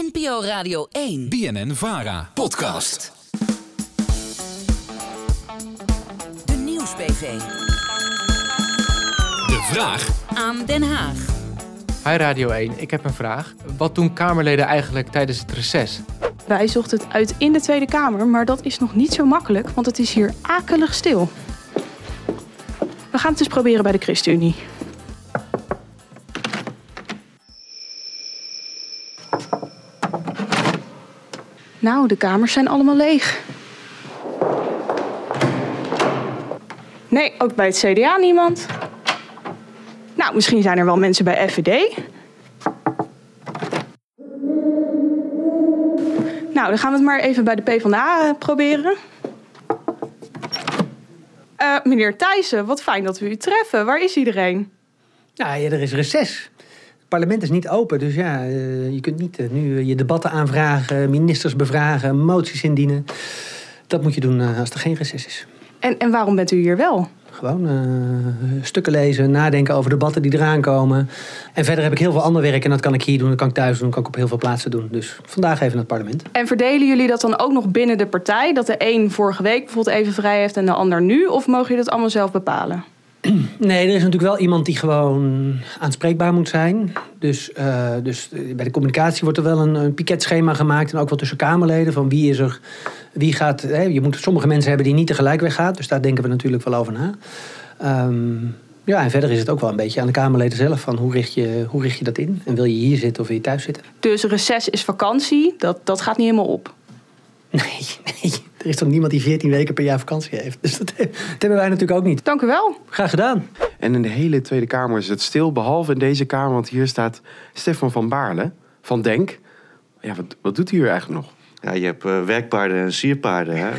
NPO Radio 1. BNN Vara. Podcast. De Nieuwsbv. De vraag Aan Den Haag. Hi Radio 1, ik heb een vraag. Wat doen Kamerleden eigenlijk tijdens het reces? Wij zochten het uit in de Tweede Kamer, maar dat is nog niet zo makkelijk, want het is hier akelig stil. We gaan het eens proberen bij de ChristenUnie. Nou, de kamers zijn allemaal leeg. Nee, ook bij het CDA niemand. Nou, misschien zijn er wel mensen bij FVD. Nou, dan gaan we het maar even bij de PvdA eh, proberen. Eh, meneer Thijssen, wat fijn dat we u treffen. Waar is iedereen? Ja, ja, er is reces. Parlement is niet open, dus ja, eh, je kunt niet eh, nu je debatten aanvragen, ministers bevragen, moties indienen. Dat moet je doen eh, als er geen reces is. En, en waarom bent u hier wel? Gewoon eh, stukken lezen, nadenken over debatten die eraan komen. En verder heb ik heel veel ander werk en dat kan ik hier doen, dat kan ik thuis doen, dat kan ik op heel veel plaatsen doen. Dus vandaag even naar het parlement. En verdelen jullie dat dan ook nog binnen de partij? Dat de een vorige week bijvoorbeeld even vrij heeft en de ander nu? Of mogen jullie dat allemaal zelf bepalen? Nee, er is natuurlijk wel iemand die gewoon aanspreekbaar moet zijn. Dus, eh, dus bij de communicatie wordt er wel een, een piketschema gemaakt. En ook wel tussen Kamerleden. Van wie is er, wie gaat. Hè, je moet sommige mensen hebben die niet tegelijk weggaan. Dus daar denken we natuurlijk wel over na. Ehm, ja, en verder is het ook wel een beetje aan de Kamerleden zelf. Van hoe richt je, hoe richt je dat in? En wil je hier zitten of wil je thuis zitten? Dus reces is vakantie, dat, dat gaat niet helemaal op. Nee, nee. Er is toch niemand die 14 weken per jaar vakantie heeft. Dus dat, dat hebben wij natuurlijk ook niet. Dank u wel. Graag gedaan. En in de hele Tweede Kamer is het stil, behalve in deze Kamer, want hier staat Stefan van Baarle van Denk. Ja, wat, wat doet hij hier eigenlijk nog? Ja, je hebt eh, werkpaarden en sierpaarden. Hè?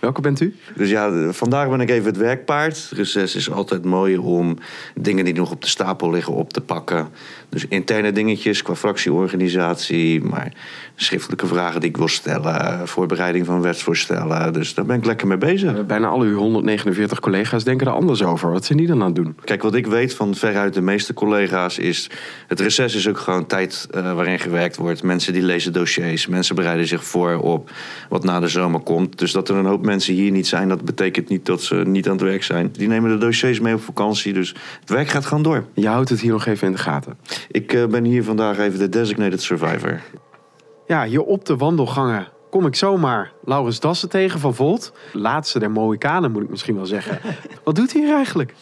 Welke bent u? Dus ja, vandaag ben ik even het werkpaard. Reces is altijd mooi om dingen die nog op de stapel liggen op te pakken. Dus interne dingetjes qua fractieorganisatie, maar schriftelijke vragen die ik wil stellen, voorbereiding van wetsvoorstellen. Dus daar ben ik lekker mee bezig. Bijna al uw 149 collega's denken er anders over. Wat zijn die dan aan het doen? Kijk, wat ik weet van veruit de meeste collega's is... het reces is ook gewoon tijd eh, waarin gewerkt wordt. Mensen die lezen dossiers. Mensen bereiden zich voor op wat na de zomer komt. Dus dat er een hoop mensen hier niet zijn... dat betekent niet dat ze niet aan het werk zijn. Die nemen de dossiers mee op vakantie. Dus het werk gaat gewoon door. Je houdt het hier nog even in de gaten. Ik eh, ben hier vandaag even de designated survivor. Ja, hier op de wandelgangen kom ik zomaar Laurens Dassen tegen van Volt. Laatste der Mohikanen moet ik misschien wel zeggen. Wat doet hij hier eigenlijk?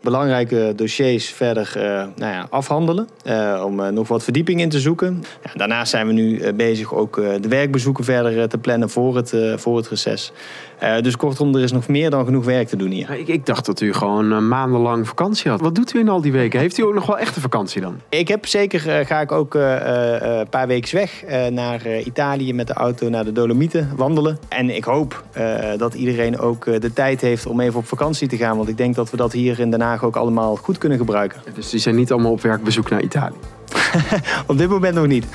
Belangrijke dossiers verder eh, nou ja, afhandelen. eh, om eh, nog wat verdieping in te zoeken. Ja, daarnaast zijn we nu bezig ook de werkbezoeken verder te plannen voor het, voor het reces. Dus kortom, er is nog meer dan genoeg werk te doen hier. Ik, ik dacht dat u gewoon maandenlang vakantie had. Wat doet u in al die weken? Heeft u ook nog wel echte vakantie dan? Ik heb zeker, ga ik ook een paar weken weg naar Italië met de auto naar de Dolomieten wandelen. En ik hoop dat iedereen ook de tijd heeft om even op vakantie te gaan. Want ik denk dat we dat hier in Den Haag ook allemaal goed kunnen gebruiken. Dus die zijn niet allemaal op werkbezoek naar Italië. Op dit moment nog niet.